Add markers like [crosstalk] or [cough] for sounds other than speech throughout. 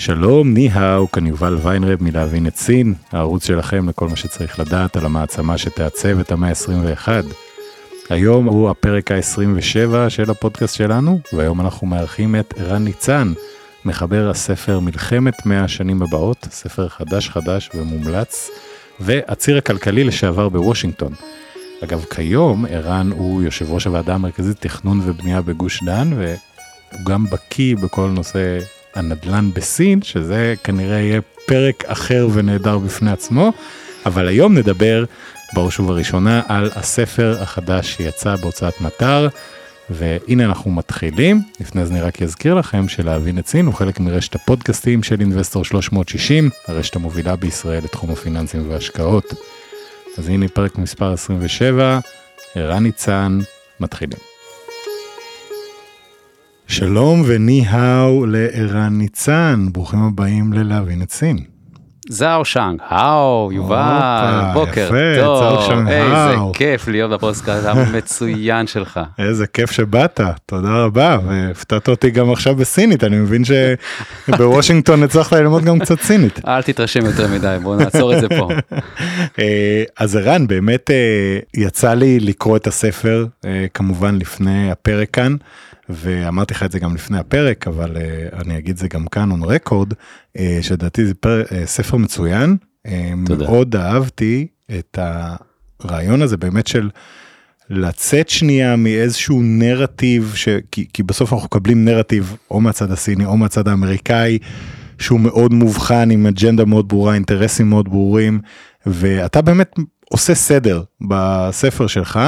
שלום, ניהאו, כאן יובל ויינרב מלהבין את סין, הערוץ שלכם לכל מה שצריך לדעת על המעצמה שתעצב את המאה ה-21. היום הוא הפרק ה-27 של הפודקאסט שלנו, והיום אנחנו מארחים את ערן ניצן, מחבר הספר מלחמת 100 השנים הבאות, ספר חדש חדש ומומלץ, והציר הכלכלי לשעבר בוושינגטון. אגב, כיום ערן הוא יושב ראש הוועדה המרכזית תכנון ובנייה בגוש דן, והוא גם בקיא בכל נושא הנדל"ן בסין, שזה כנראה יהיה פרק אחר ונהדר בפני עצמו, אבל היום נדבר בראש ובראשונה על הספר החדש שיצא בהוצאת מטר, והנה אנחנו מתחילים. לפני זה אני רק אזכיר לכם שלהבין את סין הוא חלק מרשת הפודקאסטים של אינבסטור 360, הרשת המובילה בישראל לתחום הפיננסים וההשקעות. אז הנה פרק מספר 27, ערן ניצן, מתחילים. שלום ו 你好 לערן ניצן, ברוכים הבאים ללהבין את סין. 早上好, יובל, בוקר יפה, טוב, איזה. כיף להיות בפודקאסט המצוין [laughs] שלך. איזה כיף שבאת, תודה רבה, והפתעת אותי גם עכשיו בסינית, אני מבין שבוושינגטון הצלחת ללמוד גם קצת סינית. [laughs] אל תתרשם יותר מדי, בוא נעצור את זה פה. [laughs] אה, אז ערן, באמת אה, יצא לי לקרוא את הספר, אה, כמובן לפני הפרק כאן, ואמרתי לך את זה גם לפני הפרק, אבל אה, אני אגיד זה גם כאן on record, אה, שלדעתי זה פר, אה, ספר מצוין, אה, תודה. מאוד אהבתי את הרעיון הזה באמת של לצאת שנייה מאיזשהו נרטיב, ש... כי, כי בסוף אנחנו מקבלים נרטיב או מהצד הסיני או מהצד האמריקאי, שהוא מאוד מובחן עם אג'נדה מאוד ברורה, אינטרסים מאוד ברורים, ואתה באמת עושה סדר בספר שלך,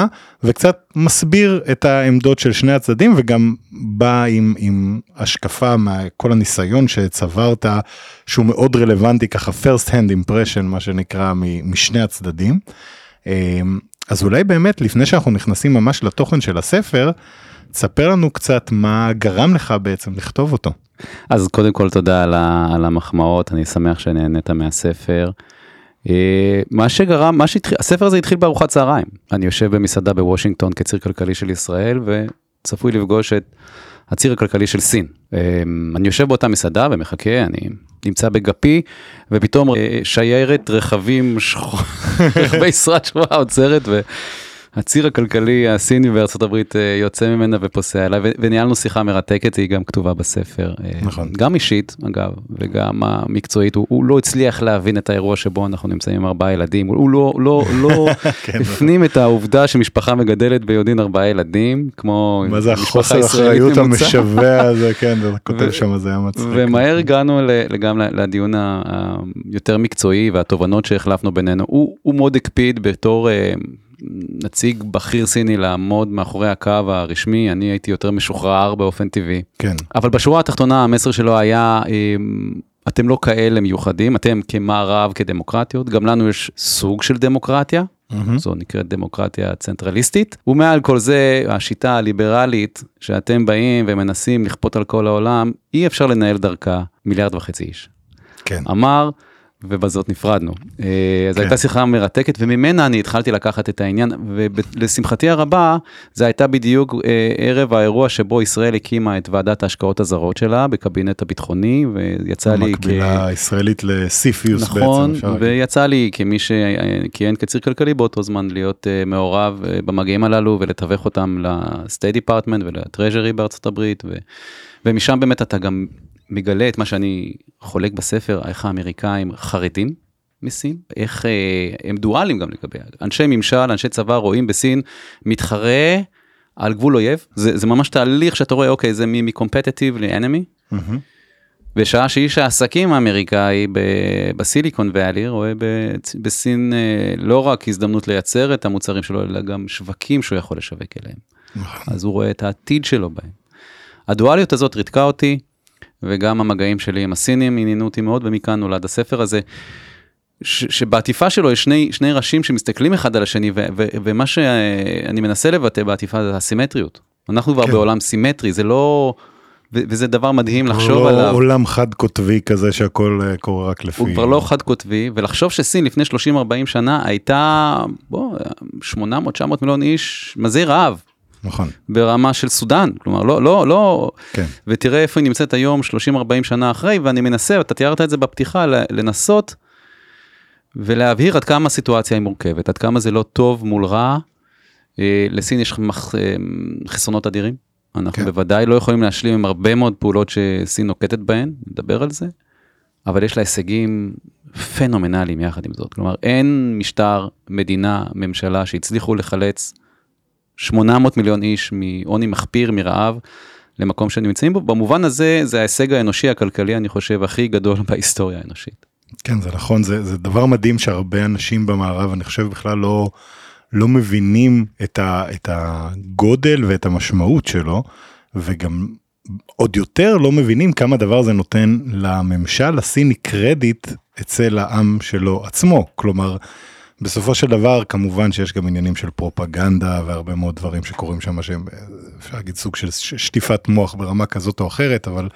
וקצת מסביר את העמדות של שני הצדדים, וגם בא עם, עם השקפה מכל הניסיון שצברת, שהוא מאוד רלוונטי, ככה first hand impression, מה שנקרא, משני הצדדים. אמ, אז אולי באמת, לפני שאנחנו נכנסים ממש לתוכן של הספר, תספר לנו קצת מה גרם לך בעצם לכתוב אותו. אז קודם כל תודה על המחמאות, אני שמח שנהנית מהספר. אה, מה שגרם, מה שהתחיל, הספר הזה התחיל בארוחת צהריים. אני יושב במסעדה בוושינגטון כציר כלכלי של ישראל, וצפוי לפגוש את הציר הכלכלי של סין. אה, אני יושב באותה מסעדה ומחכה, אני נמצא בגפי, ופתאום אה, שיירת רכבים, שחור- [laughs] רכבי שחורה עוצרת, והציר הכלכלי הסיני בארצות הברית אה, יוצא ממנה ופוסע אליי, וניהלנו שיחה מרתקת, היא גם כתובה בספר. אה, נכון. גם אישית, אגב, וגם המקצועית, הוא, הוא לא הצליח להבין את האירוע שבו אנחנו נמצאים עם ארבעה ילדים, הוא, לא, לא, לא [laughs] כן, הפנים את העובדה שמשפחה מגדלת ביודעין ארבעה ילדים, כמו מה זה החוסר אחריות. המשווע הזה, [laughs] כן, אתה כותב שם, זה היה מצחיק. ומהר הגענו גם לדיון היותר מקצועי והתובנות שהחלפנו בינינו. הוא, הוא מאוד הקפיד בתור אה, נציג בכיר סיני לעמוד מאחורי הקו הרשמי, אני הייתי יותר משוחרר באופן טבעי. כן, אבל בשורה התחתונה המסר שלו היה, אה, אתם לא כאלה מיוחדים, אתם כמערב, כדמוקרטיות, גם לנו יש סוג של דמוקרטיה, מהמם. זו נקראת דמוקרטיה צנטרליסטית, ומעל כל זה השיטה הליברלית שאתם באים ומנסים לכפות על כל העולם, אי אפשר לנהל דרכה מיליארד וחצי איש. כן, אמר, ובזאת נפרדנו. אה, אז כן. הייתה שיחה מרתקת, וממנה אני התחלתי לקחת את העניין, ולשמחתי הרבה, זה הייתה בדיוק אה, ערב האירוע שבו ישראל הקימה את ועדת ההשקעות הזרות שלה בקבינט הביטחוני, ויצא לי המקבילה הישראלית לסיפיוס בעצם. נכון, אפשר להגיד. ויצא לי כמי שכיהן כציר כלכלי באותו זמן להיות אה, מעורב במגעים הללו ולתווך אותם ל-State Department ול-Treasury בארצות הברית, ו- ומשם באמת אתה גם מגלה את מה שאני חולק בספר, איך האמריקאים חרדים מסין, איך אה, הם דואליים גם לגבי, אנשי ממשל, אנשי צבא רואים בסין מתחרה על גבול אויב, זה, זה ממש תהליך שאתה רואה, אוקיי, זה ל-enemy. מהמם. בשעה שאיש העסקים האמריקאי בסיליקון ואלי רואה בסין אה, לא רק הזדמנות לייצר את המוצרים שלו, אלא גם שווקים שהוא יכול לשווק אליהם. אז הוא רואה את העתיד שלו בהם. הדואליות הזאת ריתקה אותי, וגם המגעים שלי עם הסינים עניינו אותי מאוד, ומכאן נולד הספר הזה. ש, שבעטיפה שלו יש שני, שני ראשים שמסתכלים אחד על השני, ו, ו, ומה שאני מנסה לבטא בעטיפה זה הסימטריות. אנחנו כבר כן. בעולם סימטרי, זה לא... ו- וזה דבר מדהים לחשוב לא עליו. עולם חד קוטבי כזה שהכל אה, קורה רק לפי... הוא כבר לא חד קוטבי, ולחשוב שסין לפני 30-40 שנה הייתה, בוא, 800-900 מיליון איש מזי רעב. נכון, ברמה של סודאן, כלומר לא, לא, לא, כן. ותראה איפה היא נמצאת היום 30-40 שנה אחרי, ואני מנסה, אתה תיארת את זה בפתיחה, לנסות ולהבהיר עד כמה הסיטואציה היא מורכבת, עד כמה זה לא טוב מול רע. אה, לסין יש אה, חסרונות אדירים, אנחנו כן. בוודאי לא יכולים להשלים עם הרבה מאוד פעולות שסין נוקטת בהן, נדבר על זה, אבל יש לה הישגים פנומנליים יחד עם זאת, כלומר אין משטר, מדינה, ממשלה שהצליחו לחלץ 800 מיליון איש מעוני מחפיר, מרעב, למקום שנמצאים בו. במובן הזה, זה ההישג האנושי הכלכלי, אני חושב, הכי גדול [laughs] בהיסטוריה האנושית. כן, זה נכון, זה, זה דבר מדהים שהרבה אנשים במערב, אני חושב בכלל לא, לא מבינים את, ה, את הגודל ואת המשמעות שלו, וגם עוד יותר לא מבינים כמה דבר זה נותן לממשל הסיני קרדיט אצל העם שלו עצמו. כלומר, בסופו של דבר כמובן שיש גם עניינים של פרופגנדה והרבה מאוד דברים שקורים שם שהם אפשר להגיד סוג של שטיפת מוח ברמה כזאת או אחרת אבל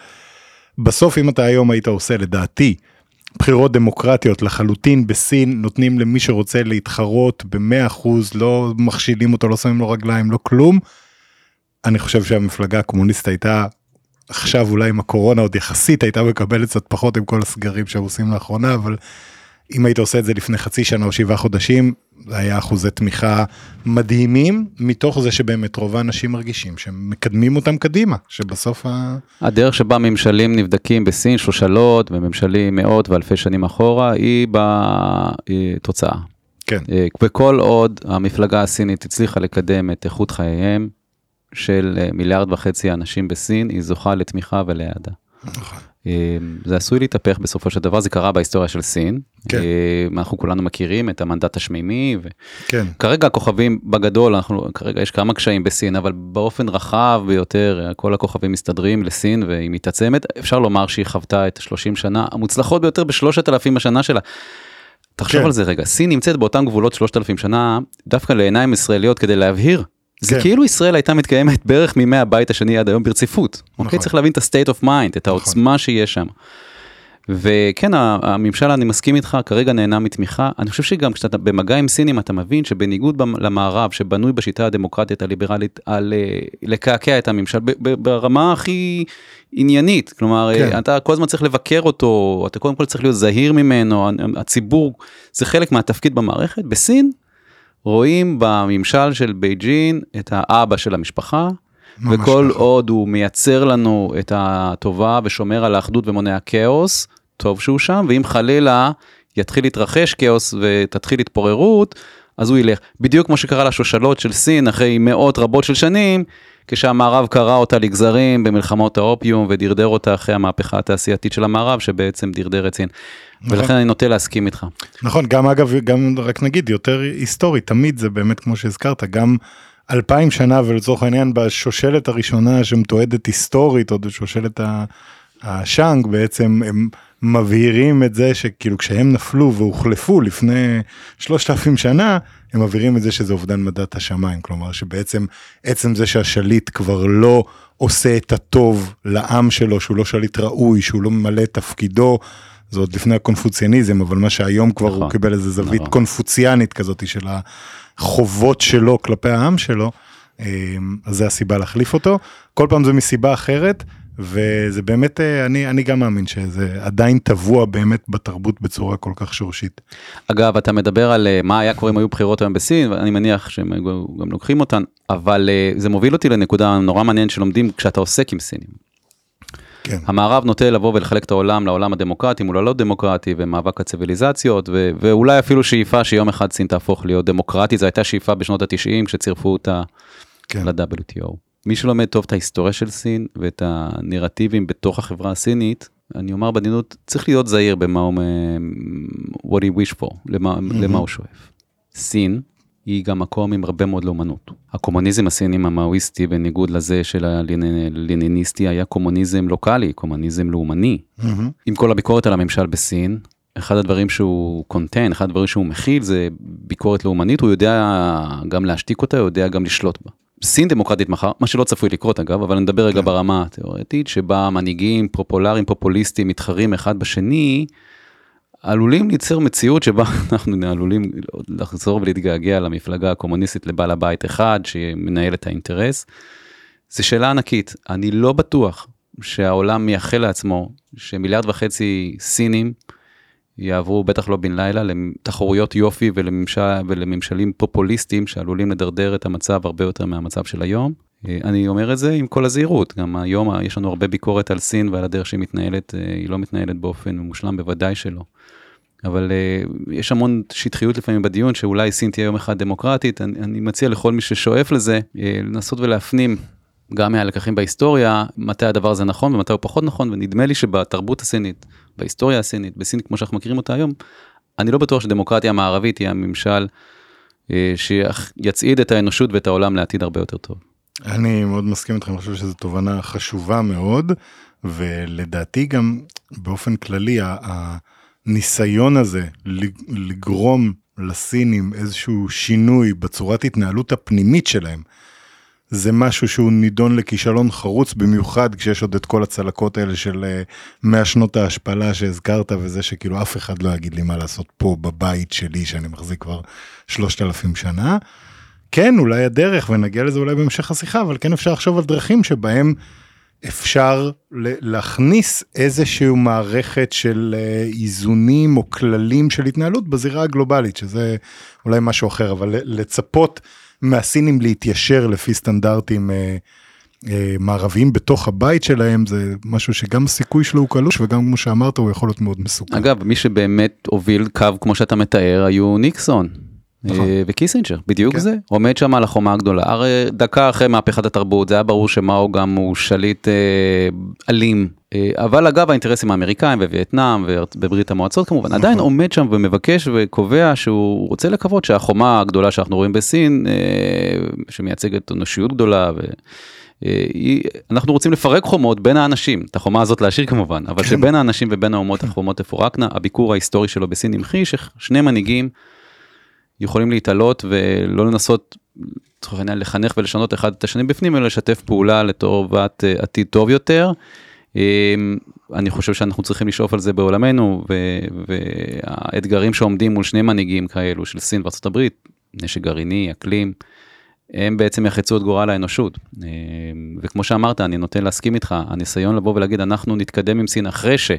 בסוף אם אתה היום היית עושה לדעתי בחירות דמוקרטיות לחלוטין בסין נותנים למי שרוצה להתחרות ב-100% לא מכשילים אותו לא שמים לו רגליים לא כלום. אני חושב שהמפלגה הקומוניסטית הייתה עכשיו אולי עם הקורונה עוד יחסית הייתה מקבלת קצת פחות עם כל הסגרים שהם עושים לאחרונה אבל אם היית עושה את זה לפני חצי שנה או שבעה חודשים זה היה אחוזי תמיכה מדהימים מתוך זה שבאמת רוב האנשים מרגישים שהם מקדמים אותם קדימה שבסוף ה... הדרך שבה ממשלים נבדקים בסין, שושלות וממשלים מאות ואלפי שנים אחורה, היא בתוצאה. כן אה, וכל עוד המפלגה הסינית הצליחה לקדם את איכות חייהם של אה, מיליארד וחצי אנשים בסין, היא זוכה לתמיכה ולאהדה. נכון. אה, זה עשוי להתהפך בסופו של דבר, זה קרה בהיסטוריה של סין. כן. אה, אנחנו כולנו מכירים את המנדט השמימי, כן וכרגע הכוכבים בגדול, אנחנו, כרגע יש כמה קשיים בסין, אבל באופן רחב ביותר, כל הכוכבים מסתדרים לסין והיא מתעצמת. אפשר לומר שהיא חוותה את 30 שנה המוצלחות ביותר בשלושת אלפים השנה שלה. תחשוב כן. על זה רגע, סין נמצאת באותם גבולות 3,000 שנה, דווקא לעיניים ישראליות כדי להבהיר. זה כן. כאילו ישראל הייתה מתקיימת בערך מימי הבית השני עד היום ברציפות. אוקיי, נכון. צריך להבין את ה-state of mind, את העוצמה שיש שם. וכן, הממשל, אני מסכים איתך, כרגע נהנה מתמיכה. אני חושב שגם כשאתה במגע עם סינים, אתה מבין שבניגוד למערב, שבנוי בשיטה הדמוקרטית הליברלית על אה, לקעקע את הממשל ברמה הכי עניינית. כלומר, כן. כן. אתה כל הזמן צריך לבקר אותו, אתה קודם כל צריך להיות זהיר ממנו, הציבור, זה חלק מהתפקיד במערכת. בסין, רואים בממשל של בייג'ין את האבא של המשפחה, וכל ככה. עוד הוא מייצר לנו את הטובה ושומר על האחדות ומונע כאוס, טוב שהוא שם, ואם חלילה יתחיל להתרחש כאוס ותתחיל התפוררות, אז הוא ילך. בדיוק כמו שקרה לשושלות של סין אחרי מאות רבות של שנים, כשהמערב קרע אותה לגזרים במלחמות האופיום ודרדר אותה אחרי המהפכה התעשייתית של המערב, שבעצם דרדר את סין. נכון. ולכן אני נוטה להסכים איתך. נכון גם אגב גם רק נגיד יותר היסטורי תמיד זה באמת כמו שהזכרת גם אלפיים שנה ולצורך העניין בשושלת הראשונה שמתועדת היסטורית עוד בשושלת השאנג בעצם הם מבהירים את זה שכאילו כשהם נפלו והוחלפו לפני שלושת אלפים שנה הם מבהירים את זה שזה אובדן מדעת השמיים כלומר שבעצם עצם זה שהשליט כבר לא עושה את הטוב לעם שלו שהוא לא שליט ראוי שהוא לא ממלא את תפקידו. זה עוד לפני הקונפוציאניזם אבל מה שהיום כבר נכון, הוא קיבל איזה זווית נכון. קונפוציאנית כזאת של החובות שלו כלפי העם שלו אה, אז זה הסיבה להחליף אותו כל פעם זה מסיבה אחרת וזה באמת אה, אני אני גם מאמין שזה עדיין טבוע באמת בתרבות בצורה כל כך שורשית. אגב, אתה מדבר על אה, מה היה קורה אם היו בחירות היום בסין, ואני מניח שהם היו גם לוקחים אותן, אבל אה, זה מוביל אותי לנקודה נורא מעניינת שלומדים כשאתה עוסק עם סינים. כן. המערב נוטה לבוא ולחלק את העולם לעולם הדמוקרטי מול הלא דמוקרטי ומאבק הציוויליזציות ו- ואולי אפילו שאיפה שיום אחד סין תהפוך להיות דמוקרטית, זו הייתה שאיפה בשנות ה-90 כשצירפו אותה כן. ל-WTO. מי שלומד טוב את ההיסטוריה של סין ואת הנרטיבים בתוך החברה הסינית, אני אומר בעדינות, צריך להיות זהיר במה הוא, מ- what he wish for, למה, למה הוא שואף. סין היא גם מקום עם הרבה מאוד לאומנות. הקומוניזם הסיני המאואיסטי, בניגוד לזה של הלניניסטי, היה קומוניזם לוקאלי, קומוניזם לאומני. מהמם. עם כל הביקורת על הממשל בסין, אחד הדברים שהוא קונטיין, אחד הדברים שהוא מכיל זה ביקורת לאומנית, הוא יודע גם להשתיק אותה, הוא יודע גם לשלוט בה. סין דמוקרטית מחר, מה שלא צפוי לקרות אגב, אבל נדבר רגע כן. ברמה התיאורטית, שבה מנהיגים פופולריים, פופוליסטים, מתחרים אחד בשני, עלולים ליצור מציאות שבה [laughs] אנחנו עלולים לחזור ולהתגעגע למפלגה הקומוניסטית לבעל הבית אחד, שמנהל את האינטרס. זו שאלה ענקית, אני לא בטוח שהעולם מייחל לעצמו שמיליארד וחצי סינים יעברו בטח לא בן לילה לתחרויות יופי ולממשל, ולממשלים פופוליסטיים שעלולים לדרדר את המצב הרבה יותר מהמצב של היום. אה, אני אומר את זה עם כל הזהירות, גם היום יש לנו הרבה ביקורת על סין ועל הדרך שהיא מתנהלת, אה, היא לא מתנהלת באופן מושלם, בוודאי שלא. אבל uh, יש המון שטחיות לפעמים בדיון שאולי סין תהיה יום אחד דמוקרטית, אני, אני מציע לכל מי ששואף לזה, לנסות ולהפנים גם מהלקחים בהיסטוריה, מתי הדבר הזה נכון ומתי הוא פחות נכון, ונדמה לי שבתרבות הסינית, בהיסטוריה הסינית, בסין כמו שאנחנו מכירים אותה היום, אני לא בטוח שדמוקרטיה המערבית היא הממשל uh, שיצעיד את האנושות ואת העולם לעתיד הרבה יותר טוב. אני מאוד מסכים איתך, אני חושב שזו תובנה חשובה מאוד, ולדעתי גם באופן כללי, הניסיון הזה לגרום לסינים איזשהו שינוי בצורת התנהלות הפנימית שלהם, זה משהו שהוא נידון לכישלון חרוץ במיוחד כשיש עוד את כל הצלקות האלה של 100 שנות ההשפלה שהזכרת וזה שכאילו אף אחד לא יגיד לי מה לעשות פה בבית שלי שאני מחזיק כבר 3,000 שנה. כן אולי הדרך ונגיע לזה אולי בהמשך השיחה אבל כן אפשר לחשוב על דרכים שבהם אפשר להכניס איזשהו מערכת של איזונים או כללים של התנהלות בזירה הגלובלית שזה אולי משהו אחר אבל לצפות מהסינים להתיישר לפי סטנדרטים אה, אה, מערביים בתוך הבית שלהם זה משהו שגם הסיכוי שלו הוא קלוש וגם כמו שאמרת הוא יכול להיות מאוד מסוכן. אגב מי שבאמת הוביל קו כמו שאתה מתאר היו ניקסון. נכון. וקיסינג'ר, בדיוק כן. זה, עומד שם על החומה הגדולה, הרי דקה אחרי מהפכת התרבות זה היה ברור שמאו גם הוא שליט אה, אלים, אה, אבל אגב האינטרסים האמריקאים בווייטנאם ובברית המועצות כמובן, נכון. עדיין עומד שם ומבקש וקובע שהוא רוצה לקוות שהחומה הגדולה שאנחנו רואים בסין, אה, שמייצגת אנושיות גדולה, ו... אנחנו רוצים לפרק חומות בין האנשים, את החומה הזאת להשאיר כמובן, אבל כן. שבין האנשים ובין האומות החומות תפורקנה, הביקור ההיסטורי שלו בסין המחיש ששני מנהיגים יכולים להתעלות ולא לנסות, לצורך העניין, לחנך ולשנות אחד את השני בפנים, אלא לשתף פעולה לטובת אה, עתיד טוב יותר. אמ, אני חושב שאנחנו צריכים לשאוף על זה בעולמנו, והאתגרים שעומדים מול שני מנהיגים כאלו של סין הברית, נשק גרעיני, אקלים, הם בעצם יחצו את גורל האנושות. אמ, וכמו שאמרת, אני נוטה להסכים איתך, הניסיון לבוא ולהגיד, אנחנו נתקדם עם סין אחרי ש...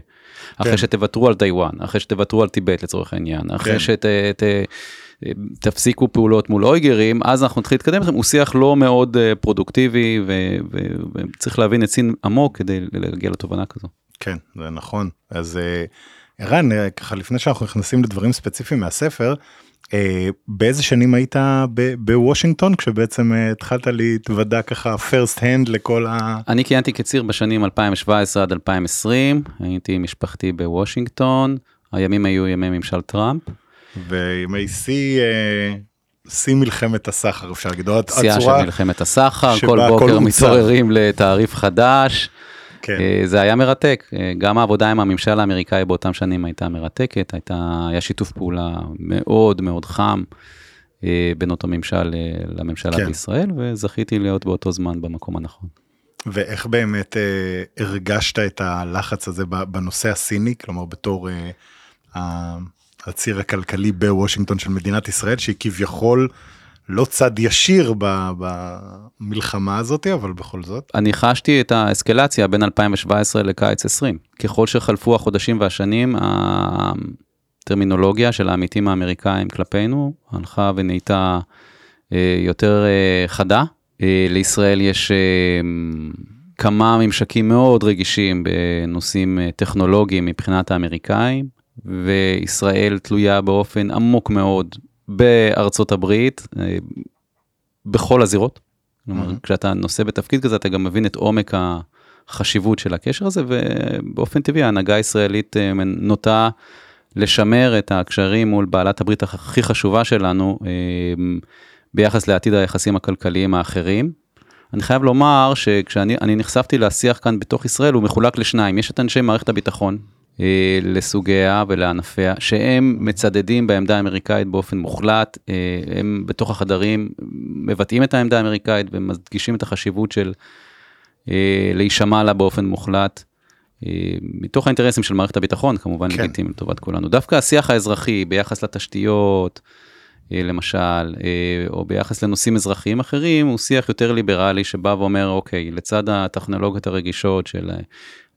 אחרי כן. שתוותרו על טיוואן, אחרי שתוותרו על טיבט לצורך העניין, אחרי כן. שת... ת, תפסיקו פעולות מול אויגרים, אז אנחנו נתחיל להתקדם איתכם, הוא שיח לא מאוד אה, פרודוקטיבי וצריך להבין את סין עמוק כדי להגיע לתובנה כזו. כן, זה נכון. אז אה, ערן, אה, ככה לפני שאנחנו נכנסים לדברים ספציפיים מהספר, באיזה שנים היית בוושינגטון כשבעצם התחלת להתוודע ככה first hand לכל ה... אני כיהנתי כציר בשנים 2017 עד 2020, הייתי משפחתי בוושינגטון, הימים היו ימי ממשל טראמפ. וימי שיא, אה, שיא מלחמת הסחר אפשר להגיד, שיאה של מלחמת הסחר, כל בוקר מתעוררים לתעריף חדש. כן. אה, זה היה מרתק, אה, גם העבודה עם הממשל האמריקאי באותם שנים הייתה מרתקת, הייתה, היה שיתוף פעולה מאוד מאוד חם בין אותו ממשל לממשלה כן. בישראל, וזכיתי להיות באותו זמן במקום הנכון. ואיך באמת אה, הרגשת את הלחץ הזה בנושא הסיני, כלומר בתור אה, הציר הכלכלי בוושינגטון של מדינת ישראל שהיא כביכול לא צד ישיר במלחמה הזאת אבל בכל זאת. אני חשתי את האסקלציה בין 2017 לקיץ 20 ככל שחלפו החודשים והשנים הטרמינולוגיה של העמיתים האמריקאים כלפינו הלכה ונהייתה אה, יותר אה, חדה. אה, לישראל יש כמה ממשקים מאוד רגישים בנושאים טכנולוגיים מבחינת האמריקאים. וישראל תלויה באופן עמוק מאוד בארצות הברית, אה, בכל הזירות. כלומר, mm-hmm. כשאתה נושא בתפקיד כזה, אתה גם מבין את עומק החשיבות של הקשר הזה, ובאופן טבעי ההנהגה הישראלית אה, נוטה לשמר את הקשרים מול בעלת הברית הכי חשובה שלנו, אה, ביחס לעתיד היחסים הכלכליים האחרים. אני חייב לומר שכשאני נחשפתי לשיח כאן בתוך ישראל, הוא מחולק לשניים. יש את אנשי מערכת הביטחון, לסוגיה ולענפיה, שהם מצדדים בעמדה האמריקאית באופן מוחלט, אה, הם בתוך החדרים מבטאים את העמדה האמריקאית ומדגישים את החשיבות של אה, להישמע לה באופן מוחלט. מתוך האינטרסים של מערכת הביטחון, כמובן כן. לגיטימי לטובת כולנו. דווקא השיח האזרחי ביחס לתשתיות, למשל, או ביחס לנושאים אזרחיים אחרים, הוא שיח יותר ליברלי שבא ואומר, אוקיי, לצד הטכנולוגיות הרגישות של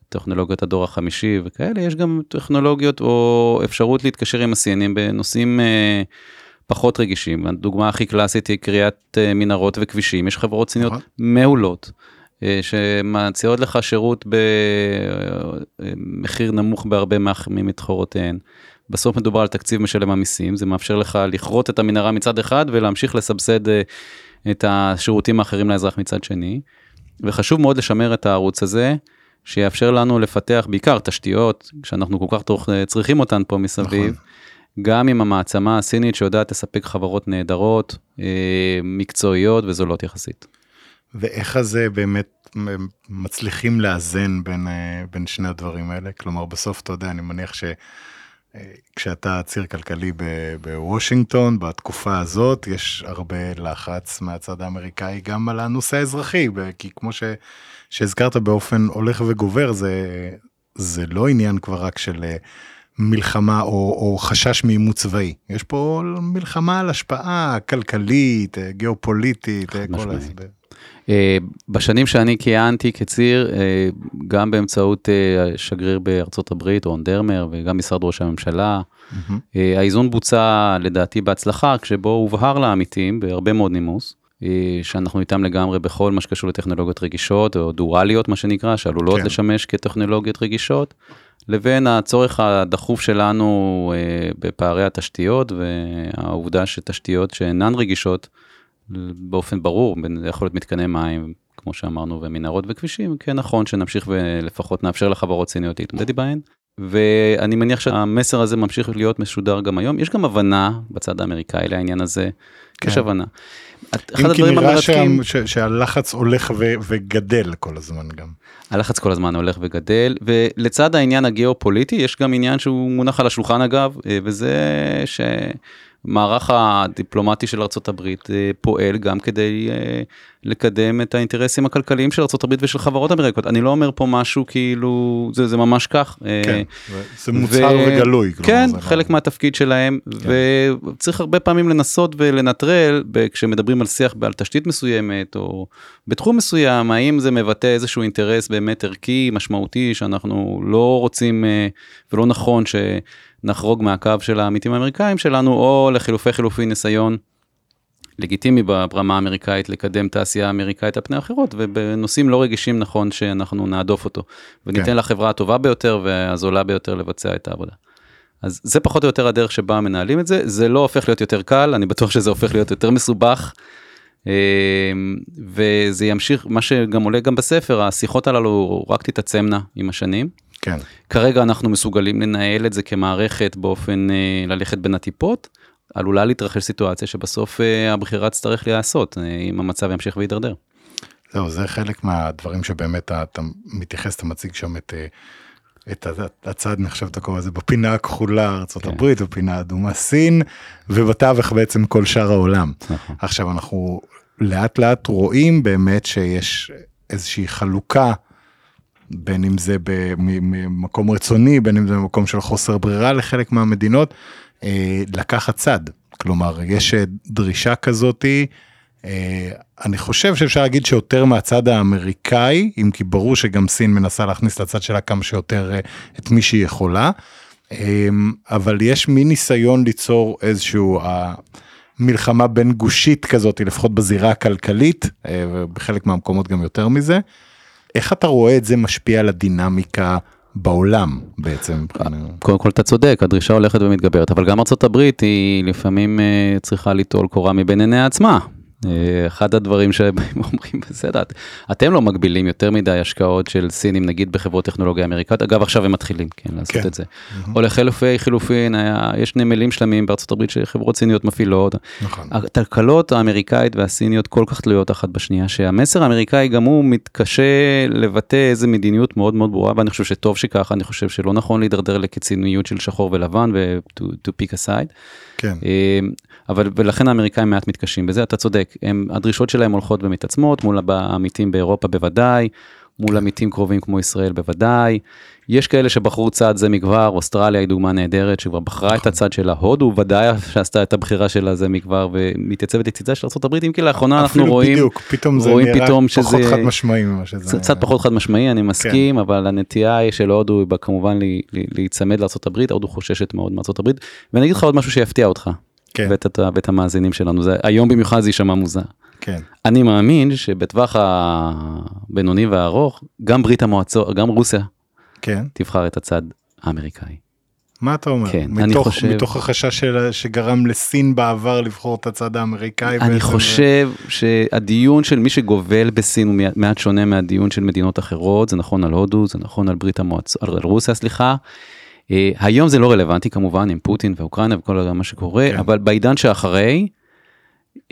טכנולוגיות הדור החמישי וכאלה, יש גם טכנולוגיות או אפשרות להתקשר עם הסיינים בנושאים אה, פחות רגישים. הדוגמה הכי קלאסית היא קריאת אה, מנהרות וכבישים, יש חברות סיניות נכון. מעולות. אה, שמציעות לך שירות במחיר נמוך בהרבה ממתחרותיהן. בסוף מדובר על תקציב משלם המיסים, זה מאפשר לך לכרות את המנהרה מצד אחד ולהמשיך לסבסד אה, את השירותים האחרים לאזרח מצד שני. וחשוב מאוד לשמר את הערוץ הזה. שיאפשר לנו לפתח בעיקר תשתיות, שאנחנו כל כך צריכים אותן פה מסביב. נכון. גם עם המעצמה הסינית שיודעת לספק חברות נהדרות, אה, מקצועיות וזולות יחסית. ואיך זה באמת מצליחים לאזן בין, אה, בין שני הדברים האלה? כלומר, בסוף, אתה יודע, אני מניח ש... אה, כשאתה ציר כלכלי בוושינגטון, בתקופה הזאת, יש הרבה לחץ מהצד האמריקאי גם על הנושא האזרחי, כי כמו ש... שהזכרת באופן הולך וגובר, זה, זה לא עניין כבר רק של אה, מלחמה או, או חשש מעימות צבאי. יש פה מלחמה על השפעה כלכלית, אה, גיאופוליטית, כל ההסבר. בשנים שאני כיהנתי כציר, גם באמצעות השגריר בארצות הברית, רון דרמר, וגם משרד ראש הממשלה, mm-hmm. האיזון בוצע לדעתי בהצלחה, כשבו הובהר לעמיתים בהרבה מאוד נימוס, אה, שאנחנו איתם לגמרי בכל מה שקשור לטכנולוגיות רגישות, או דואליות מה שנקרא, שעלולות כן. לשמש כטכנולוגיות רגישות, לבין הצורך הדחוף שלנו אה, בפערי התשתיות, והעובדה שתשתיות שאינן רגישות, באופן ברור, זה יכול להיות מתקני מים, כמו שאמרנו, ומנהרות וכבישים, כן נכון שנמשיך ולפחות נאפשר לחברות סיניות להתמודד בהן. ואני מניח שהמסר הזה ממשיך להיות משודר גם היום. יש גם הבנה בצד האמריקאי לעניין הזה, כן. יש הבנה. אחד הדברים המרתקים... ש, שהלחץ הולך ו, וגדל כל הזמן גם. הלחץ כל הזמן הולך וגדל, ולצד העניין הגיאופוליטי יש גם עניין שהוא מונח על השולחן אגב, אה, וזה ש... המערך הדיפלומטי של ארה"ב אה, פועל גם כדי אה, לקדם את האינטרסים הכלכליים של ארה"ב ושל חברות אמריקות. אני לא אומר פה משהו כאילו, זה, זה ממש כך. אה, כן, זה מוצהר ו... וגלוי. כן, לא- חלק לא... מהתפקיד שלהם, כן. וצריך הרבה פעמים לנסות ולנטרל, כשמדברים על שיח על תשתית מסוימת, או בתחום מסוים, האם זה מבטא איזשהו אינטרס באמת ערכי, משמעותי, שאנחנו לא רוצים ולא נכון ש... נחרוג מהקו של העמיתים האמריקאים שלנו, או לחילופי חילופי ניסיון לגיטימי ברמה האמריקאית לקדם תעשייה אמריקאית על פני אחרות, ובנושאים לא רגישים נכון שאנחנו נהדוף אותו, וניתן כן. לחברה הטובה ביותר והזולה ביותר לבצע את העבודה. אז זה פחות או יותר הדרך שבה מנהלים את זה, זה לא הופך להיות יותר קל, אני בטוח שזה הופך להיות יותר מסובך. אמ, וזה ימשיך, מה שגם עולה גם בספר, השיחות הללו רק תתעצמנה עם השנים. כן. כרגע אנחנו מסוגלים לנהל את זה כמערכת באופן אה, ללכת בין הטיפות. עלולה להתרחש סיטואציה שבסוף אה, הבחירה תצטרך להיעשות, אה, אם המצב ימשיך וידרדר. זהו, זה חלק מהדברים שבאמת אתה מתייחס, אתה מציג שם את, את הצד, נחשב את הקורא הזה, בפינה הכחולה ארה"ב, כן. בפינה אדומה סין, ובתווך בעצם כל שאר העולם. נכון. עכשיו אנחנו לאט לאט רואים באמת שיש איזושהי חלוקה. בין אם זה במקום רצוני, בין אם זה במקום של חוסר ברירה לחלק מהמדינות, אה, לקחת צד. כלומר, יש אה, דרישה כזאתי, אה, אני חושב שאפשר להגיד שיותר מהצד האמריקאי, אם כי ברור שגם סין מנסה להכניס לצד שלה כמה שיותר את מי שהיא יכולה, אבל יש מין ניסיון ליצור איזשהו... מלחמה בין גושית כזאת, לפחות בזירה הכלכלית, ובחלק מהמקומות גם יותר מזה. איך אתה רואה את זה משפיע על הדינמיקה בעולם בעצם? קודם כל אתה צודק, הדרישה הולכת ומתגברת, אבל גם הברית היא לפעמים uh, צריכה ליטול קורה מבין עיני עצמה. אה, אחד הדברים שהם [laughs] אומרים, בסדר, את- אתם לא מגבילים יותר מדי השקעות של סינים, נגיד בחברות טכנולוגיה אמריקאית, אגב עכשיו הם מתחילים, כן, לעשות כן. את זה. או לחילופי חילופין, היה- יש נמלים שלמים בארצות הברית שחברות סיניות מפעילות. נכון. הכלכלות האמריקאית והסיניות כל כך תלויות אחת בשנייה, שהמסר האמריקאי גם הוא מתקשה לבטא איזה מדיניות מאוד מאוד ברורה, ואני חושב שטוב שככה, אני חושב שלא נכון להידרדר לקיצוניות של שחור ולבן ו- to, to pick a side. כן. אבל ולכן האמריקאים מעט מתקשים בזה, אתה צודק, הם, הדרישות שלהם הולכות ומתעצמות מול העמיתים באירופה בוודאי, מול עמיתים קרובים כמו ישראל בוודאי. יש כאלה שבחרו צעד זה מכבר, אוסטרליה היא דוגמה נהדרת שכבר בחרה את הצד שלה, הודו ודאי [laughs] שעשתה את הבחירה שלה זה מכבר ומתייצבת לצידה של ארה"ב, אם כי לאחרונה אנחנו אפילו רואים, בדיוק, פתאום זה נראה פתאום פחות שזה- חד משמעי ממה שזה... קצת- פחות חד משמעי, אני מסכים, אבל הנטייה של הודו היא כמובן להיצמד לארה"ב, הודו חוששת מאוד מארה"ב, ואני אגיד לך עוד משהו שיפתיע אותך, כן, ואת, את- ואת המאזינים שלנו, זה היום במיוחד זה יישמע מוזר. כן. אני מאמין שבטווח הבינוני והארוך, גם ברית המועצות, גם רוסיה כן. תבחר את הצד האמריקאי. מה אתה אומר? כן, מתוך, אני חושב- מתוך החשש של, שגרם לסין בעבר לבחור את הצד האמריקאי. אני חושב שהדיון של מי שגובל בסין הוא מעט שונה מהדיון של מדינות אחרות, זה נכון על הודו, זה נכון על ברית המועצות, על רוסיה סליחה. אה, היום זה לא רלוונטי כמובן עם פוטין ואוקראינה וכל מה שקורה, כן. אבל בעידן שאחרי,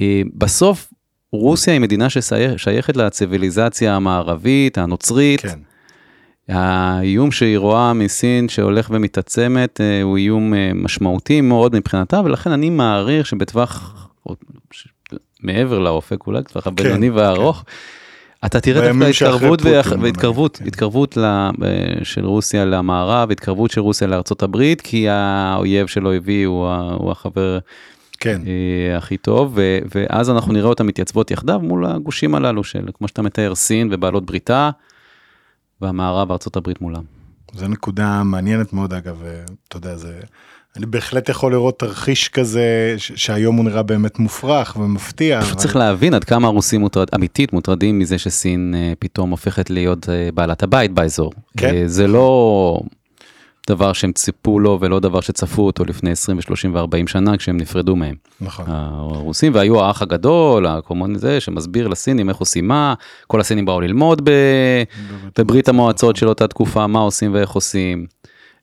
אה, בסוף רוסיה היא מדינה ששייכת לציוויליזציה המערבית, הנוצרית, כן, האיום שהיא רואה מסין שהולך ומתעצמת אה, הוא איום משמעותי מאוד מבחינתה ולכן אני מעריך שבטווח מעבר לאופק אולי טווח הבינוני והארוך. אתה תראה דווקא התקרבות ויח- והתקרבות, כן. התקרבות ל- אה, של רוסיה למערב, התקרבות של רוסיה לארצות הברית, כי האויב של אויבי הוא ה- הוא החבר כן. אה, הכי טוב, ו- ואז אנחנו נראה אותם מתייצבות יחדיו מול הגושים הללו של, כמו שאתה מתאר, סין ובעלות בריתה, והמערב וארצות הברית מולם. זו נקודה מעניינת מאוד אגב, אה, אתה יודע, זה... אני בהחלט יכול לראות תרחיש כזה שהיום הוא נראה באמת מופרך ומפתיע. פשוט אבל- צריך להבין עד כמה הרוסים מוטרד, אמיתית מוטרדים מזה שסין אה, פתאום הופכת להיות אה, בעלת הבית באזור. כן. אה, זה לא דבר שהם ציפו לו ולא דבר שצפו אותו לפני 20 ו-30 ו-40 שנה כשהם נפרדו מהם. נכון. הרוסים והיו האח הגדול, הקומוני זה, שמסביר לסינים איך עושים מה, כל הסינים באו ללמוד ב... בברית המועצות של אותה תקופה, מה עושים ואיך עושים.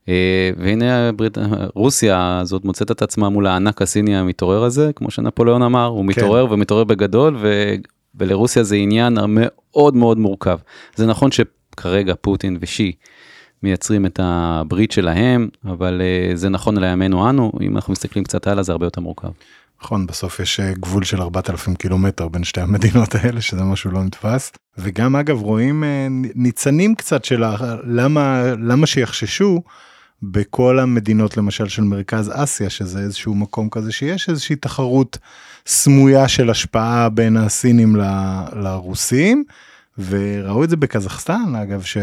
אה, והנה ברית, רוסיה הזאת מוצאת את עצמה מול הענק הסיני המתעורר הזה, כמו שנפוליאון אמר, הוא מתעורר ומתעורר בגדול, ו... ולרוסיה זה עניין מאוד מאוד מורכב. זה נכון שכרגע פוטין ושי מייצרים את הברית שלהם, אבל אה, זה נכון לימינו אנו, אם אנחנו מסתכלים קצת הלאה זה הרבה יותר מורכב. נכון, בסוף יש אה, גבול של 4,000 קילומטר בין שתי המדינות [laughs] האלה, שזה משהו לא נתפס. וגם אגב רואים ניצנים קצת של למה, למה שיחששו בכל המדינות למשל של מרכז אסיה, שזה איזשהו מקום כזה שיש איזושהי תחרות סמויה של השפעה בין הסינים ל- לרוסים, וראו את זה בקזחסטן אגב, ש...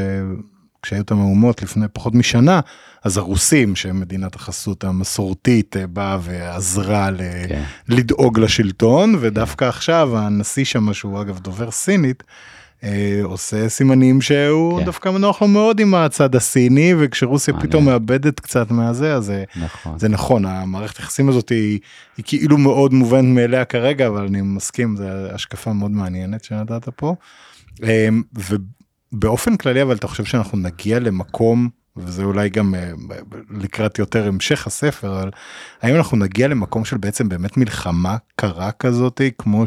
כשהיו את המהומות לפני פחות משנה, אז הרוסים, שהם מדינת החסות המסורתית, אה, באה ועזרה ל... כן. לדאוג לשלטון, ודווקא עכשיו הנשיא שם, שהוא אגב דובר סינית, עושה סימנים שהוא כן. דווקא נוח לו מאוד עם הצד הסיני, וכשרוסיה מעניין. פתאום מאבדת קצת מהזה, אז אה, נכון. זה נכון, המערכת היחסים הזאת היא, היא כאילו מאוד מובנת מאליה כרגע, אבל אני מסכים, זו השקפה מאוד מעניינת שנתת פה. אה, ובאופן כללי, אבל אתה חושב שאנחנו נגיע למקום, וזה אולי גם אה, לקראת יותר המשך הספר, אבל האם אנחנו נגיע למקום של בעצם באמת מלחמה קרה כזאת, כמו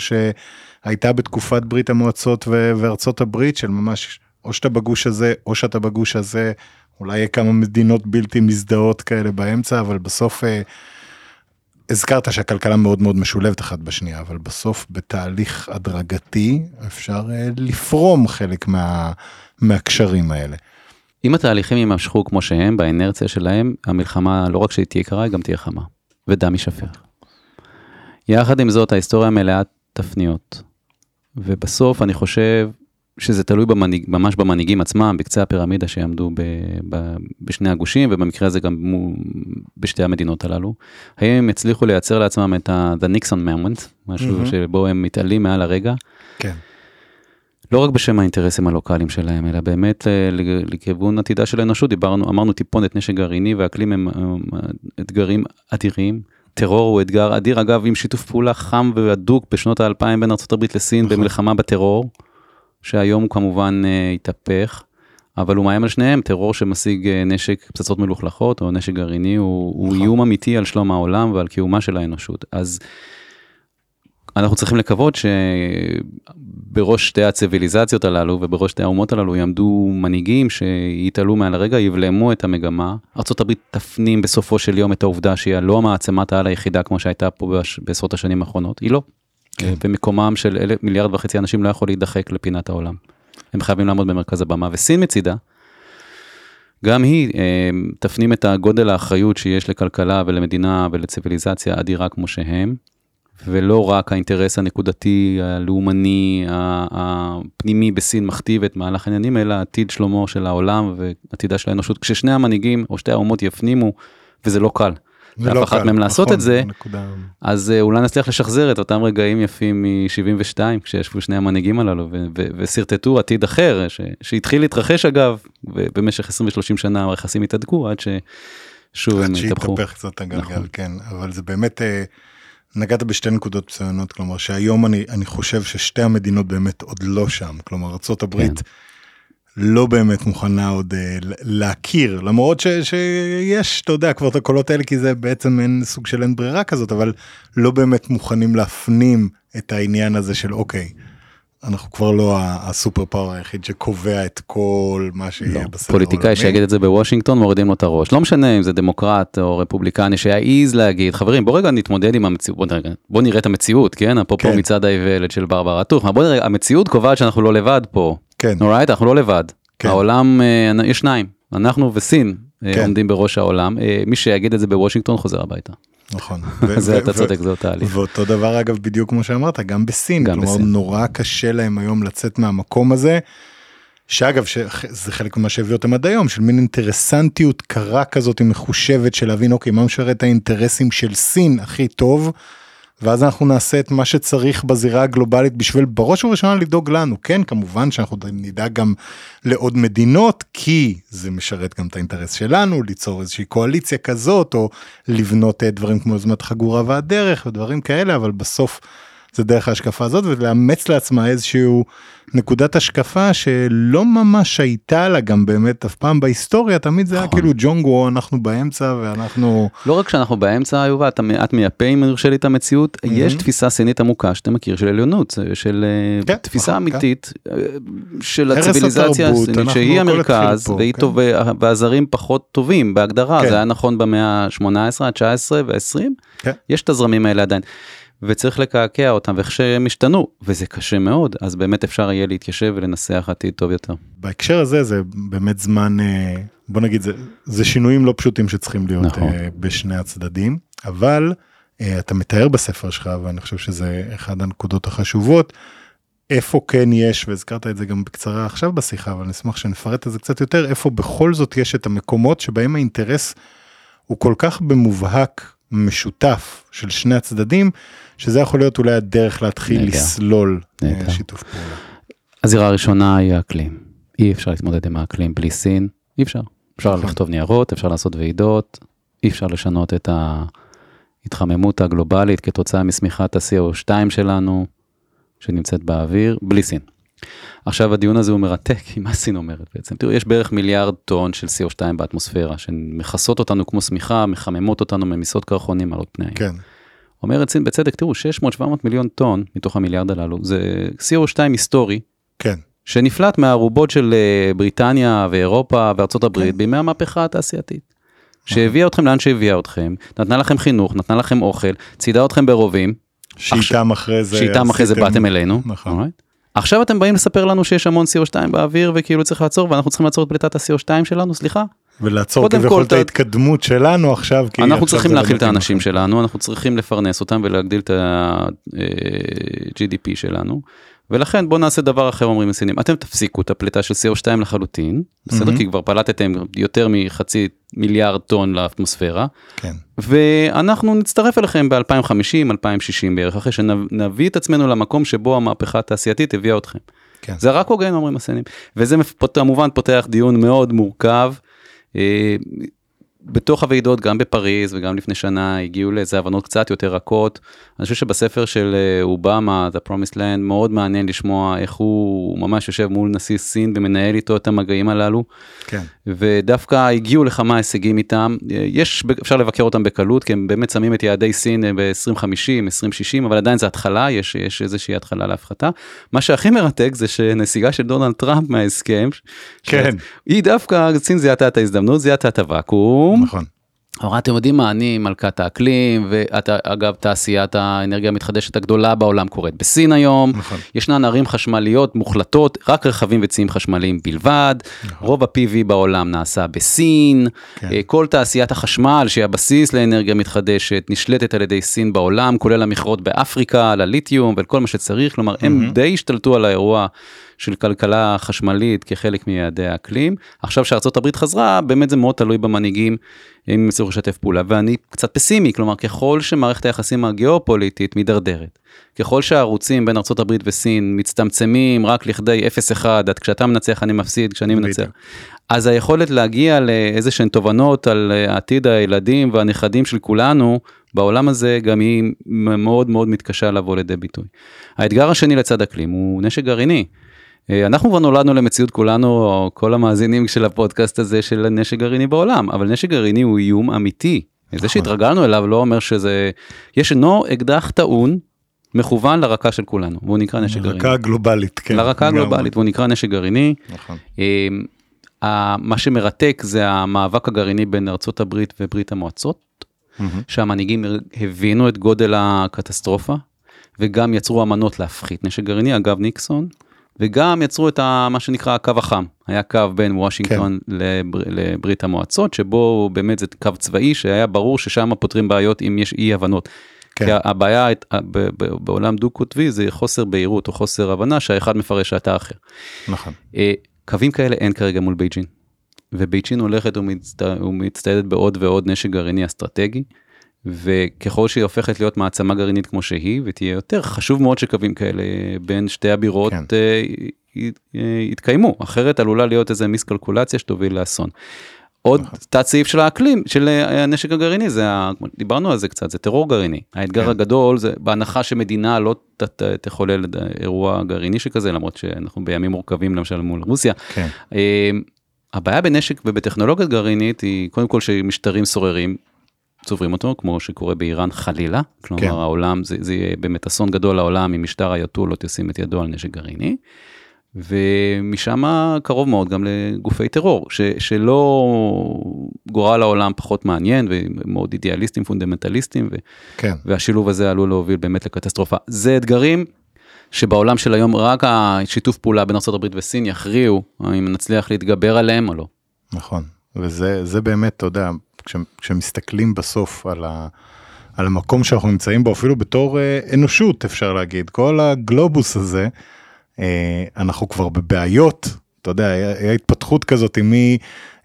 שהייתה בתקופת ברית המועצות וארצות הברית, של ממש, או שאתה בגוש הזה, או שאתה בגוש הזה, אולי יהיה כמה מדינות בלתי מזדהות כאלה באמצע, אבל בסוף אה, הזכרת שהכלכלה מאוד מאוד משולבת אחת בשנייה, אבל בסוף בתהליך הדרגתי אפשר אה, לפרום חלק מה, מהקשרים האלה. אם התהליכים יימשכו כמו שהם, באנרציה שלהם, המלחמה לא רק שהיא תהיה קרה, היא גם תהיה חמה. ודם יישפך. יחד עם זאת, ההיסטוריה מלאה תפניות. ובסוף אני חושב שזה תלוי במנהיג, ממש במנהיגים עצמם, בקצה הפירמידה שיעמדו ב, ב, בשני הגושים, ובמקרה הזה גם מו, בשתי המדינות הללו. האם הם הצליחו לייצר לעצמם את ה- the Nixon moment, משהו מהמם. שבו הם מתעלים מעל הרגע, כן. לא רק בשם האינטרסים הלוקאליים שלהם, אלא באמת אה, לכיוון עתידה של האנושות, דיברנו, אמרנו טיפונת נשק גרעיני ואקלים הם אתגרים אדירים, טרור הוא אתגר אדיר, אגב, עם שיתוף פעולה חם והדוק בשנות האלפיים בין ארה"ב לסין נכון. במלחמה בטרור, שהיום הוא כמובן אה, התהפך, אבל הוא מאיים על שניהם, טרור שמשיג אה, נשק פצצות מלוכלכות או נשק גרעיני, הוא, הוא נכון. איום אמיתי על שלום העולם ועל קיומה של האנושות. אז אנחנו צריכים לקוות שבראש שתי הציוויליזציות הללו ובראש שתי האומות הללו יעמדו מנהיגים שיתעלו מעל הרגע, יבלמו את המגמה. ארה"ב תפנים בסופו של יום את העובדה שהיא לא מעצמת העל היחידה כמו שהייתה פה בש- בעשרות השנים האחרונות, היא לא. כן. ומקומם של אלף, מיליארד וחצי אנשים לא יכול להידחק לפינת העולם. הם חייבים לעמוד במרכז הבמה, וסין מצידה, גם היא אה, תפנים את הגודל האחריות שיש לכלכלה ולמדינה ולציוויליזציה אדירה כמו שהם, ולא רק האינטרס הנקודתי, הלאומני, הפנימי בסין מכתיב את מהלך העניינים, אלא עתיד שלומו של העולם ועתידה של האנושות. כששני המנהיגים או שתי האומות יפנימו, וזה לא קל, זה לאף לא אחת קל, מהם לעשות נכון, את זה, נקודה- אז אה, אולי נצליח לשחזר את אותם רגעים יפים מ-72, כשישבו שני המנהיגים הללו ושרטטו עתיד אחר, ש- שהתחיל להתרחש אגב, ובמשך 20-30 שנה היחסים התהדקו עד ששוב הם עד התהפכו. שהתהפך קצת הגלגל, נכון. כן, אבל זה באמת, אה, נגעת בשתי נקודות מצוינות, כלומר שהיום אני, אני חושב ששתי המדינות באמת עוד לא שם, כלומר ארה"ב כן. לא באמת מוכנה עוד אה, ל- להכיר, למרות ש, שיש, אתה יודע, כבר את הקולות האלה, כי זה בעצם אין סוג של אין ברירה כזאת, אבל לא באמת מוכנים להפנים את העניין הזה של אוקיי. אנחנו כבר לא הסופר פאוור היחיד שקובע את כל מה שיהיה לא, בסדר פוליטיקאי העולמי. שיגיד את זה בוושינגטון מורידים לו את הראש. לא משנה אם זה דמוקרט או רפובליקני שיעז להגיד חברים בוא רגע נתמודד עם המציאות. בוא נראה, בוא נראה את המציאות כן? אפרופו כן. מצעד האיוולת של ברברה טוכמן בוא נראה המציאות קובעת שאנחנו לא לבד פה. כן, אורייט אנחנו לא לבד. כן. העולם אה, יש שניים. אנחנו וסין אה, כן. עומדים בראש העולם. אה, מי שיגיד את זה בוושינגטון חוזר הביתה נכון. [laughs] זה אתה צודק זה תהליך. ואותו דבר אגב בדיוק כמו שאמרת גם בסין גם כלומר בסין. נורא קשה להם היום לצאת מהמקום הזה. שאגב ש- זה חלק ממה שהביא אותם עד היום של מין אינטרסנטיות קרה כזאת מחושבת של להבין אוקיי מה משרת האינטרסים של סין הכי טוב. ואז אנחנו נעשה את מה שצריך בזירה הגלובלית בשביל בראש ובראשונה לדאוג לנו. כן כמובן שאנחנו נדאג גם לעוד מדינות כי זה משרת גם את האינטרס שלנו ליצור איזושהי קואליציה כזאת או לבנות אה, דברים כמו יוזמת חגורה והדרך ודברים כאלה אבל בסוף זה דרך ההשקפה הזאת ולאמץ לעצמה איזשהו נקודת השקפה שלא ממש הייתה לה גם באמת אף פעם בהיסטוריה תמיד זה היה נכון. כאילו ג'ונגו אנחנו באמצע ואנחנו לא רק שאנחנו באמצע יובל אתה מעט מייפה אם יורשה לי את המציאות יש תפיסה סינית עמוקה שאתה מכיר של עליונות של אה, כן, תפיסה נכון, אמיתית אה, של הציוויליזציה הסינית שהיא המרכז והיא כן. טוב והזרים פחות טובים בהגדרה כן. זה היה נכון במאה ה-18 ה-19 וה-20 כן. יש את הזרמים האלה עדיין. וצריך לקעקע אותם וכשהם השתנו וזה קשה מאוד אז באמת אפשר יהיה להתיישב ולנסח עתיד טוב יותר. בהקשר הזה זה באמת זמן אה, בוא נגיד זה זה שינויים לא פשוטים שצריכים להיות נכון. אה, בשני הצדדים אבל אה, אתה מתאר בספר שלך ואני חושב שזה אחד הנקודות החשובות. איפה כן יש והזכרת את זה גם בקצרה עכשיו בשיחה אבל נשמח שנפרט את זה קצת יותר איפה בכל זאת יש את המקומות שבהם האינטרס הוא כל כך במובהק משותף של שני הצדדים שזה יכול להיות אולי הדרך להתחיל נהדר. לסלול אה, נהדר. שיתוף פעולה. הזירה הראשונה היא האקלים. אי אפשר להתמודד עם האקלים בלי סין, אי אפשר. אפשר נכון. לכתוב ניירות, אפשר לעשות ועידות, אי אפשר לשנות את ההתחממות הגלובלית כתוצאה משמיכת ה-CO2 שלנו, שנמצאת באוויר, בלי סין. עכשיו הדיון הזה הוא מרתק, כי מה סין אומרת בעצם? תראו, יש בערך מיליארד טון של CO2 באטמוספירה, שמכסות אותנו כמו שמיכה, מחממות אותנו ממיסות קרחונים על עוד פני הים. כן. אומרת סין בצדק, תראו, 600-700 מיליון טון מתוך המיליארד הללו, זה CO2 היסטורי, כן. שנפלט מהערובות של אה, בריטניה ואירופה וארצות הברית כן. בימי המהפכה התעשייתית. שהביאה אתכם לאן שהביאה אתכם, נתנה לכם חינוך, נתנה לכם אוכל, צידה אתכם ברובים, שאיתם אחרי זה שאיתם אחרי זה באתם אלינו. נכון. alright? עכשיו אתם באים לספר לנו שיש המון CO2 באוויר וכאילו צריך לעצור ואנחנו צריכים לעצור את פליטת ה-CO2 שלנו, סליחה? ולעצור כביכול את ההתקדמות שלנו עכשיו כי אנחנו צריכים לא להכיל את מתאים האנשים לכם. שלנו, אנחנו צריכים לפרנס אותם ולהגדיל את ה-GDP שלנו. ולכן בואו נעשה דבר אחר אומרים הסינים אתם תפסיקו את הפליטה של CO2 לחלוטין בסדר מהמם. כי כבר פלטתם יותר מחצי מיליארד טון לאטמוספירה כן. ואנחנו נצטרף אליכם ב-2050 2060 בערך אחרי שנביא את עצמנו למקום שבו המהפכה התעשייתית הביאה אתכם. כן. זה רק הוגן אומרים הסינים וזה כמובן פותח דיון מאוד מורכב. אה, בתוך הוועידות, גם בפריז וגם לפני שנה, הגיעו לאיזה הבנות קצת יותר רכות. אני חושב שבספר של אה, אובמה, The Promised Land, מאוד מעניין לשמוע איך הוא ממש יושב מול נשיא סין ומנהל איתו את המגעים הללו. כן. ודווקא הגיעו לכמה הישגים איתם. יש, אפשר לבקר אותם בקלות, כי הם באמת שמים את יעדי סין ב-2050, 2060, אבל עדיין זה התחלה, יש, יש איזושהי התחלה להפחתה. מה שהכי מרתק זה שנסיגה של דונלד טראמפ מההסכם, כן. היא דווקא, סין זיהתה את ההזדמנות, זיהתה את הוואקום. נכון. אמרה, אתם יודעים מה, אני מלכת האקלים, ואגב, תעשיית האנרגיה המתחדשת הגדולה בעולם קורית בסין היום. נכון. ישנן ערים חשמליות מוחלטות, רק רכבים וציים חשמליים בלבד. נכון. רוב ה-PV בעולם נעשה בסין. כן. אה, כל תעשיית החשמל, שהיא הבסיס לאנרגיה מתחדשת, נשלטת על ידי סין בעולם, כולל המכרות באפריקה, לליתיום וכל מה שצריך. כלומר, הם די השתלטו על האירוע. של כלכלה חשמלית כחלק מיעדי האקלים. עכשיו הברית חזרה, באמת זה מאוד תלוי במנהיגים, אם הם יצטרכו לשתף פעולה. ואני קצת פסימי, כלומר, ככל שמערכת היחסים הגיאופוליטית מידרדרת, ככל שהערוצים בין הברית וסין מצטמצמים רק לכדי 0-1, עד כשאתה מנצח אני מפסיד, כשאני מנצח. אז היכולת להגיע לאיזה שהן תובנות על אה, עתיד הילדים והנכדים של כולנו בעולם הזה גם היא מאוד מאוד מתקשה לבוא לידי ביטוי. האתגר השני לצד אקלים הוא נשק גרעיני. אה, אנחנו כבר נולדנו למציאות כולנו, כל המאזינים של הפודקאסט הזה של נשק גרעיני בעולם, אבל נשק גרעיני הוא איום אמיתי. זה שהתרגלנו אליו לא אומר שזה, ישנו אקדח טעון מכוון לרקה של כולנו, והוא נקרא נשק גרעיני. רקה גלובלית, כן. לרקה. הגלובלית, והוא נקרא נשק גרעיני. נכון. אה, מה שמרתק זה המאבק הגרעיני בין ארצות הברית וברית המועצות, מהמם. שהמנהיגים הבינו את גודל הקטסטרופה, וגם יצרו אמנות להפחית נשק גרעיני, אגב ניקסון, וגם יצרו את ה, מה שנקרא הקו החם, היה קו בין וושינגטון כן. לבר, לברית המועצות, שבו באמת זה קו צבאי שהיה ברור ששם פותרים בעיות אם יש אי הבנות. כן. כי הבעיה הית- ב- ב- בעולם דו-קוטבי זה חוסר בהירות או חוסר הבנה שהאחד מפרש את האחר. נכון. אה, קווים כאלה אין כרגע מול בייג'ין. ובייג'ין הולכת ומצט... ומצטיידת בעוד ועוד נשק גרעיני אסטרטגי, וככל שהיא הופכת להיות מעצמה גרעינית כמו שהיא, ותהיה יותר, חשוב מאוד שקווים כאלה בין שתי הבירות כן. אה, י- יתקיימו, אחרת עלולה להיות איזה מיסקלקולציה שתוביל לאסון. עוד נכון. תת סעיף של האקלים, של אה, הנשק הגרעיני, זה, ה- דיברנו על זה קצת, זה טרור גרעיני. האתגר כן. הגדול זה בהנחה שמדינה לא ת- ת- תחולל אירוע גרעיני שכזה, למרות שאנחנו בימים מורכבים למשל מול רוסיה. כן. הבעיה בנשק ובטכנולוגיה גרעינית היא קודם כל שמשטרים סוררים צוברים אותו, כמו שקורה באיראן חלילה. כלומר כן. העולם, זה, זה יהיה באמת אסון גדול לעולם אם משטר האייתולות ישים את ידו על נשק גרעיני. ומשם קרוב מאוד גם לגופי טרור, ש, שלא גורל העולם פחות מעניין ומאוד אידיאליסטים, פונדמנטליסטים, ו, כן. והשילוב הזה עלול להוביל באמת לקטסטרופה. זה אתגרים שבעולם של היום רק השיתוף פעולה בין ארה"ב וסין יכריעו אם נצליח להתגבר עליהם או לא. נכון. וזה זה באמת, אתה יודע, כש, כשמסתכלים בסוף על, ה, על המקום שאנחנו נמצאים בו, אפילו בתור אה, אנושות, אפשר להגיד, כל הגלובוס הזה, אה, אנחנו כבר בבעיות, אתה יודע, היה, התפתחות כזאת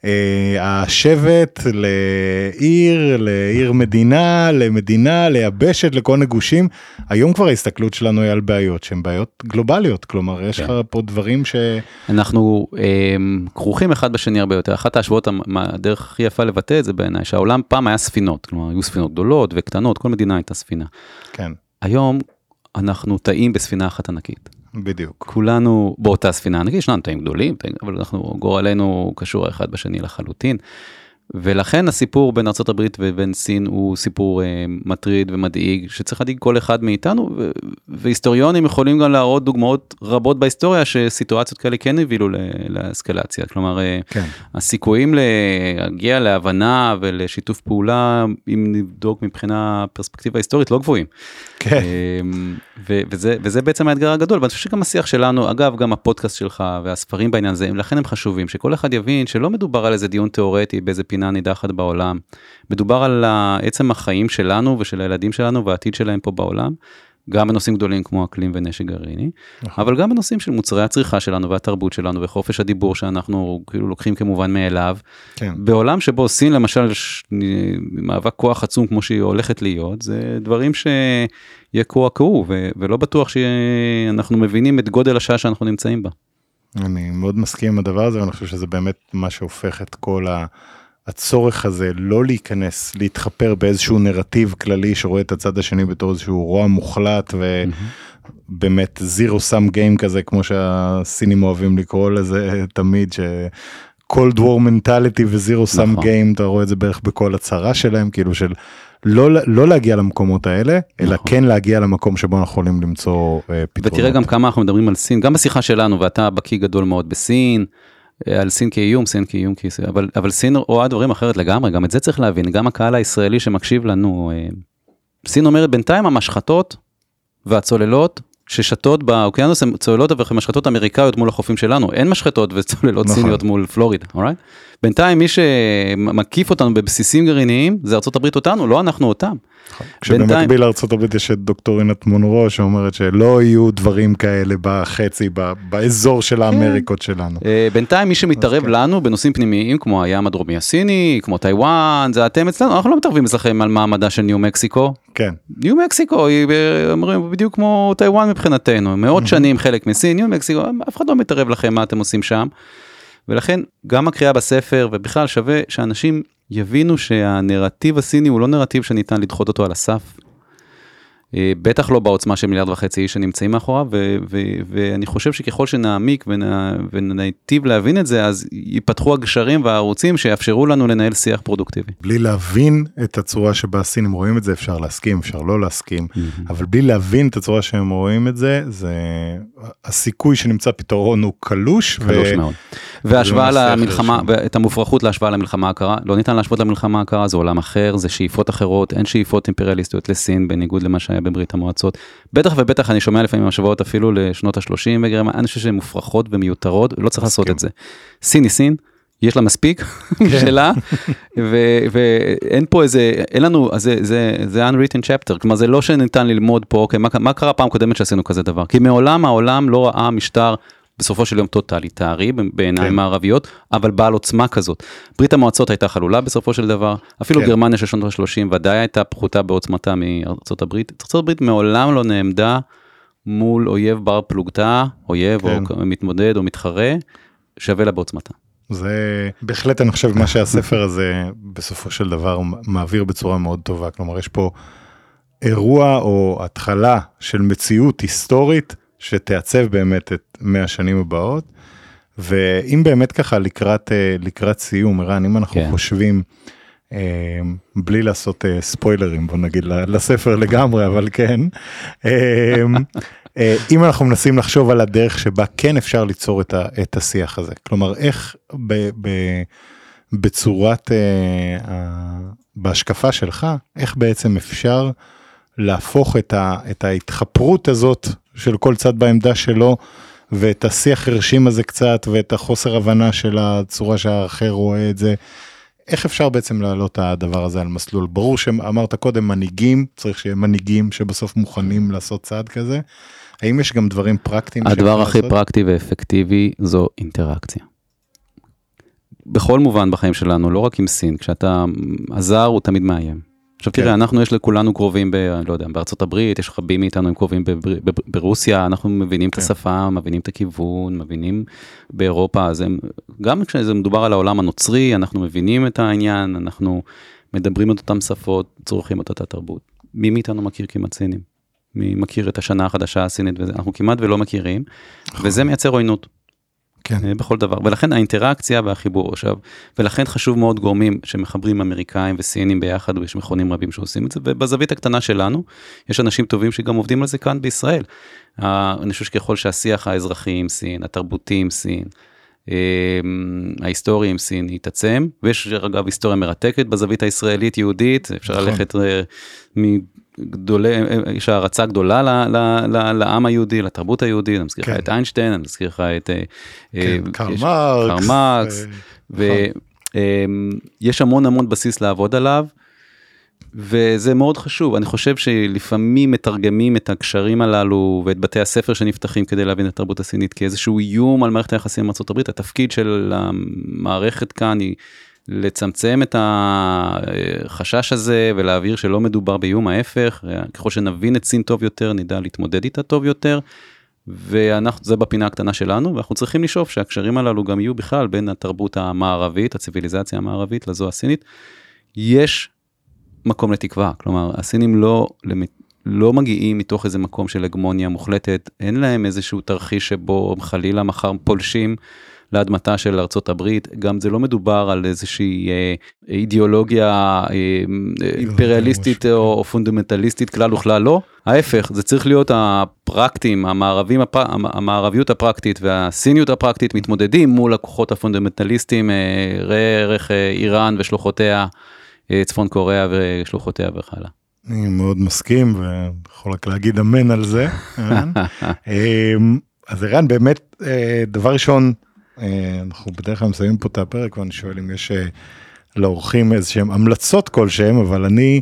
מהשבט לעיר, לעיר מדינה, למדינה, ליבשת, לכל מיני גושים. היום כבר ההסתכלות שלנו היא על בעיות שהן בעיות גלובליות, כלומר, יש כן. לך פה דברים ש... אנחנו אה, כרוכים אחד בשני הרבה יותר. אחת ההשוואות, הדרך הכי יפה לבטא את זה בעיניי, שהעולם פעם היה ספינות, כלומר היו ספינות גדולות וקטנות, כל מדינה הייתה ספינה. כן, היום אנחנו טעים בספינה אחת ענקית. בדיוק. כולנו באותה ספינה ענקית, ישנם תאים גדולים, אבל אנחנו, גורלנו קשור האחד בשני לחלוטין. ולכן הסיפור בין ארה"ב ובין סין הוא סיפור אה, מטריד ומדאיג, שצריך להדאיג כל אחד מאיתנו, ו- והיסטוריונים יכולים גם להראות דוגמאות רבות בהיסטוריה שסיטואציות כאלה כן הבילו ל- לאסקלציה. כלומר, אה, כן. הסיכויים להגיע להבנה ולשיתוף פעולה, אם נבדוק מבחינה פרספקטיבה היסטורית, לא גבוהים. כן. אמ, ו- וזה, וזה בעצם האתגר הגדול, ואני חושב שגם השיח שלנו, אגב, גם הפודקאסט שלך והספרים בעניין הזה, לכן הם חשובים, שכל אחד יבין שלא מדובר על איזה דיון תיאורטי באיזה פינה נידחת בעולם, מדובר על ה- עצם החיים שלנו ושל הילדים שלנו והעתיד שלהם פה בעולם, גם בנושאים גדולים כמו אקלים ונשק גרעיני, נכון. אבל גם בנושאים של מוצרי הצריכה שלנו והתרבות שלנו וחופש הדיבור שאנחנו כאילו לוקחים כמובן מאליו, כן. בעולם שבו סין למשל ש- מאבק כוח עצום כמו שהיא הולכת להיות זה דברים שיקועקעו ו- ולא בטוח שאנחנו מבינים את גודל השעה שאנחנו נמצאים בה. אני מאוד מסכים עם הדבר הזה ואני חושב שזה באמת מה שהופך את כל הצורך הזה לא להיכנס, להתחפר באיזשהו נרטיב כללי שרואה את הצד השני בתור איזשהו רוע מוחלט ובאמת זירו סאם גיים כזה כמו שהסינים אוהבים לקרוא לזה תמיד ש... cold war mentality וזירו סאם. גיים אתה רואה את זה בערך בכל הצהרה שלהם כאילו של לא לא להגיע למקומות האלה אלא נכון. כן להגיע למקום שבו אנחנו יכולים למצוא אה, פתרונות. ותראה גם כמה אנחנו מדברים על סין, גם בשיחה שלנו, ואתה בקיא גדול מאוד בסין, על סין כאיום, סין כאיום, כאיום, אבל, אבל סין רואה דברים אחרת לגמרי, גם את זה צריך להבין, גם הקהל הישראלי שמקשיב לנו, אה, סין אומרת בינתיים המשחטות והצוללות ששתות באוקיינוס הן צוללות ומשחטות אמריקאיות מול החופים שלנו, אין משחטות וצוללות נכון. סיניות מול פלורידה, אורייט? בינתיים מי שמקיף אותנו בבסיסים גרעיניים זה ארה"ב אותנו, לא אנחנו אותם. כשבמקביל לארה"ב יש את דוקטרינת מונרו שאומרת שלא יהיו דברים כאלה בחצי באזור של האמריקות שלנו. אה, בינתיים מי שמתערב כן. לנו בנושאים פנימיים כמו הים הדרומי הסיני, כמו טיוואן, זה אתם אצלנו, אנחנו לא מתערבים אצלכם על מעמדה של ניו מקסיקו. כן. ניו מקסיקו היא ב- אומרים בדיוק כמו טיוואן מבחינתנו, מאות שנים חלק מסין, ניו מקסיקו, אף אחד לא מתערב לכם מה אתם עושים שם. ולכן גם הקריאה בספר ובכלל שווה שאנשים יבינו שהנרטיב הסיני הוא לא נרטיב שניתן לדחות אותו על הסף. אה, בטח לא בעוצמה של מיליארד וחצי איש שנמצאים מאחוריו, ו- ו- ואני חושב שככל שנעמיק ונ- וניטיב להבין את זה, אז ייפתחו הגשרים והערוצים שיאפשרו לנו לנהל שיח פרודוקטיבי. בלי להבין את הצורה שבה הסינים רואים את זה אפשר להסכים אפשר לא להסכים אבל בלי להבין את הצורה שהם רואים את זה זה הסיכוי שנמצא פתרון הוא קלוש. ו- קדוש מאוד. והשוואה למלחמה. ואת המופרכות להשוואה למלחמה הקרה, לא ניתן להשוות למלחמה הקרה, זה עולם אחר, זה שאיפות אחרות, אין שאיפות אימפריאליסטיות לסין, בניגוד למה שהיה בברית המועצות. בטח ובטח אני שומע לפעמים השוואות אפילו לשנות ה-30 בגרמניה, אני חושב שהן מופרכות ומיותרות, לא צריך לעשות. את זה. סין היא סין. יש לה מספיק [laughs] משלה ו- ואין פה איזה אין לנו זה זה זה unwritten chapter כלומר זה לא שניתן ללמוד פה אוקיי מה, מה קרה פעם קודמת שעשינו כזה דבר כי מעולם העולם לא ראה משטר בסופו של יום טוטליטרי בעיניים כן. מערביות אבל בעל עוצמה כזאת. ברית המועצות הייתה חלולה בסופו של דבר אפילו כן. גרמניה של שנות ה-30 ודאי הייתה פחותה בעוצמתה מארצות הברית. ארצות הברית מעולם לא נעמדה מול אויב בר פלוגתא אויב כן. או מתמודד או מתחרה שווה לה בעוצמתה. זה בהחלט אני חושב מה שהספר הזה בסופו של דבר מעביר בצורה מאוד טובה כלומר יש פה אירוע או התחלה של מציאות היסטורית שתעצב באמת את 100 השנים הבאות. ואם באמת ככה לקראת אה, לקראת סיום ערן אם אנחנו כן. חושבים אה, בלי לעשות אה, ספוילרים בוא נגיד לספר לגמרי אבל כן אם אנחנו מנסים לחשוב על הדרך שבה כן אפשר ליצור את, ה, את השיח הזה כלומר איך ב, ב, בצורת בהשקפה שלך איך בעצם אפשר להפוך את, ה, את ההתחפרות הזאת של כל צד בעמדה שלו ואת השיח הרשים הזה קצת ואת החוסר הבנה של הצורה שהאחר רואה את זה. איך אפשר בעצם להעלות את הדבר הזה על מסלול ברור שאמרת קודם מנהיגים צריך שיהיה מנהיגים שבסוף מוכנים לעשות צעד כזה. האם יש גם דברים פרקטיים? הדבר הכי לעשות? פרקטי ואפקטיבי זו אינטראקציה. בכל מובן בחיים שלנו, לא רק עם סין, כשאתה הזר הוא תמיד מאיים. עכשיו כן. תראה, אנחנו יש לכולנו קרובים, ב, לא יודע, בארצות הברית, יש רבים מאיתנו הם קרובים בבר, ב, ברוסיה, אנחנו מבינים כן. את השפה, מבינים את הכיוון, מבינים באירופה, אז הם, גם כשזה מדובר על העולם הנוצרי, אנחנו מבינים את העניין, אנחנו מדברים את אותן שפות, צורכים את אותה תרבות. מי מאיתנו מכיר כמעט סינים? מי מכיר את השנה החדשה הסינית אנחנו כמעט ולא מכירים, וזה מייצר עוינות. כן. אה, בכל דבר, ולכן האינטראקציה והחיבור עכשיו, ולכן חשוב מאוד גורמים שמחברים אמריקאים וסינים ביחד, ויש מכונים רבים שעושים את זה, ובזווית הקטנה שלנו, יש אנשים טובים שגם עובדים על זה כאן בישראל. אני חושב שככל שהשיח האזרחי עם סין, התרבותי עם סין, ההיסטורי עם סין יתעצם, ויש אגב היסטוריה מרתקת בזווית הישראלית יהודית, אפשר נכון. ללכת אה, מגדולי, אה, יש הערצה גדולה ל- ל- ל- לעם היהודי, לתרבות היהודית, אני מזכיר לך כן. את איינשטיין, אני מזכיר לך את... אה, כן, אה, קרל מרקס. ויש המון המון בסיס לעבוד עליו, וזה מאוד חשוב. אני חושב שלפעמים מתרגמים את הקשרים הללו ואת בתי הספר שנפתחים כדי להבין את התרבות הסינית כאיזשהו איום על מערכת היחסים עם ארה"ב. התפקיד של המערכת כאן היא לצמצם את החשש הזה ולהבהיר שלא מדובר באיום, ההפך. ככל שנבין את סין טוב יותר, נדע להתמודד איתה טוב יותר. ואנחנו, זה בפינה הקטנה שלנו, ואנחנו צריכים לשאוף שהקשרים הללו גם יהיו בכלל בין התרבות המערבית, הציוויליזציה המערבית לזו הסינית. יש מקום לתקווה, כלומר, הסינים לא, לא מגיעים מתוך איזה מקום של הגמוניה מוחלטת, אין להם איזשהו תרחיש שבו חלילה מחר פולשים. לאדמתה של ארצות הברית, גם זה לא מדובר על איזושהי אה, אידיאולוגיה אה, אימפריאליסטית או, או פונדמנטליסטית כלל וכלל לא, ההפך, זה צריך להיות הפרקטים, המערבים, הפר, המערביות הפרקטית והסיניות הפרקטית מתמודדים מול הכוחות הפונדמנטליסטים, אה, ראה ערך אה, איראן ושלוחותיה, אה, צפון קוריאה ושלוחותיה וכן הלאה. אני מאוד מסכים ויכול רק להגיד אמן על זה. [laughs] אמ, אז ערן באמת אה, דבר ראשון אה, אנחנו בדרך כלל מסיימים פה את הפרק ואני שואל אם יש אה, לאורחים איזשהם המלצות כלשהם, אבל אני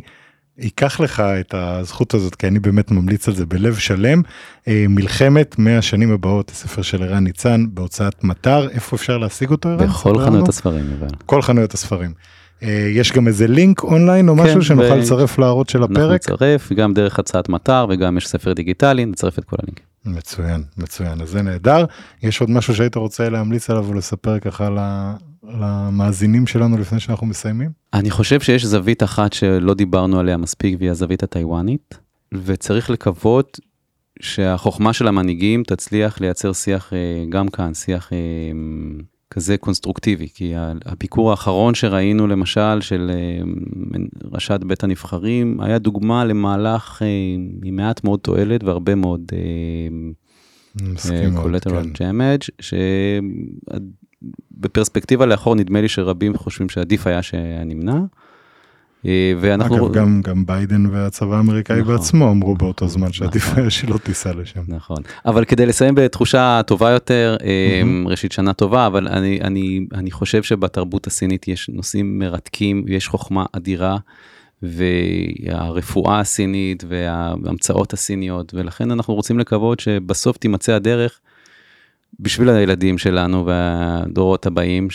אקח לך את הזכות הזאת, כי אני באמת ממליץ על זה בלב שלם. אה, מלחמת 100 השנים הבאות, הספר של ערן ניצן, בהוצאת מטר, איפה אפשר להשיג אותו? בכל חנויות הספרים. אבל. כל חנויות הספרים. יש גם איזה לינק אונליין או כן, משהו שנוכל ו... לצרף להראות של הפרק? אנחנו נצרף גם דרך הצעת מטר וגם יש ספר דיגיטלי, נצרף את כל הלינקים. מצוין, מצוין, אז זה נהדר. יש עוד משהו שהיית רוצה להמליץ עליו ולספר ככה למאזינים שלנו לפני שאנחנו מסיימים? אני חושב שיש זווית אחת שלא דיברנו עליה מספיק והיא הזווית הטיוואנית, וצריך לקוות שהחוכמה של המנהיגים תצליח לייצר שיח אה, גם כאן, שיח אה, כזה קונסטרוקטיבי, כי הביקור האחרון שראינו למשל של אה, ראשת בית הנבחרים היה דוגמה למהלך אה, עם מעט מאוד תועלת והרבה מאוד קולטרל ג'מג', שבפרספקטיבה לאחור נדמה לי שרבים חושבים שעדיף היה שהיה נמנע. אה, ואנחנו... אגב, גם, גם ביידן והצבא האמריקאי נכון, בעצמו אמרו באותו זמן שעדיף נכון, [laughs] שלא תיסע לשם. נכון, אבל כדי לסיים בתחושה טובה יותר, mm-hmm. ראשית שנה טובה, אבל אני, אני, אני חושב שבתרבות הסינית יש נושאים מרתקים, יש חוכמה אדירה, והרפואה הסינית וההמצאות הסיניות, ולכן אנחנו רוצים לקוות שבסוף תימצא הדרך בשביל הילדים שלנו והדורות הבאים,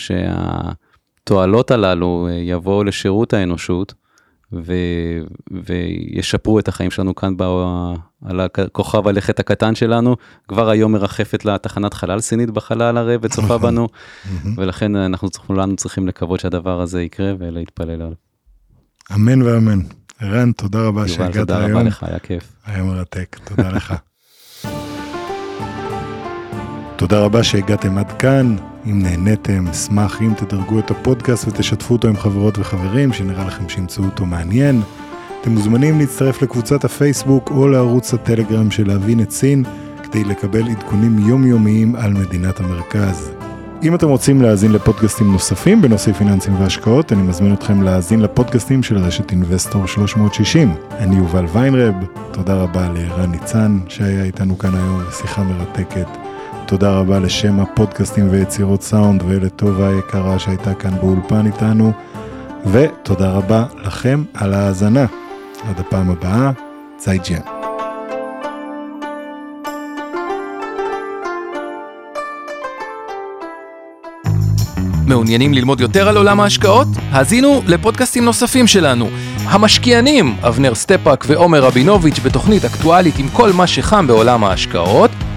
שהתועלות הללו אה, יבואו לשירות האנושות. ו, וישפרו את החיים שלנו כאן בא, על הכוכב הלכת הקטן שלנו. כבר היום מרחפת לה תחנת חלל סינית בחלל הרי וצופה [laughs] בנו, ולכן אנחנו כולנו צריכים לקוות שהדבר הזה יקרה ולהתפלל עליו. אמן ואמן. ערן, תודה רבה שהגעת היום. תודה רבה לך, היה כיף. היה מרתק, תודה לך. [laughs] תודה רבה שהגעתם עד כאן. אם נהניתם, אשמח אם תדרגו את הפודקאסט ותשתפו אותו עם חברות וחברים שנראה לכם שימצאו אותו מעניין. אתם מוזמנים להצטרף לקבוצת הפייסבוק או לערוץ הטלגרם של להבין את סין כדי לקבל עדכונים יומיומיים על מדינת המרכז. אם אתם רוצים להאזין לפודקאסטים נוספים בנושאי פיננסים והשקעות, אני מזמין אתכם להאזין לפודקאסטים של רשת אינבסטור 360. אני יובל ויינרב, תודה רבה לערן ניצן שהיה איתנו כאן היום בשיחה מרתקת. תודה רבה לשם הפודקאסטים ויצירות סאונד ולטובה היקרה שהייתה כאן באולפן איתנו, ותודה רבה לכם על ההאזנה. עד הפעם הבאה, צייג'יאן. מעוניינים ללמוד יותר על עולם ההשקעות? האזינו לפודקאסטים נוספים שלנו. המשקיענים, אבנר סטפאק ועומר רבינוביץ' בתוכנית אקטואלית עם כל מה שחם בעולם ההשקעות.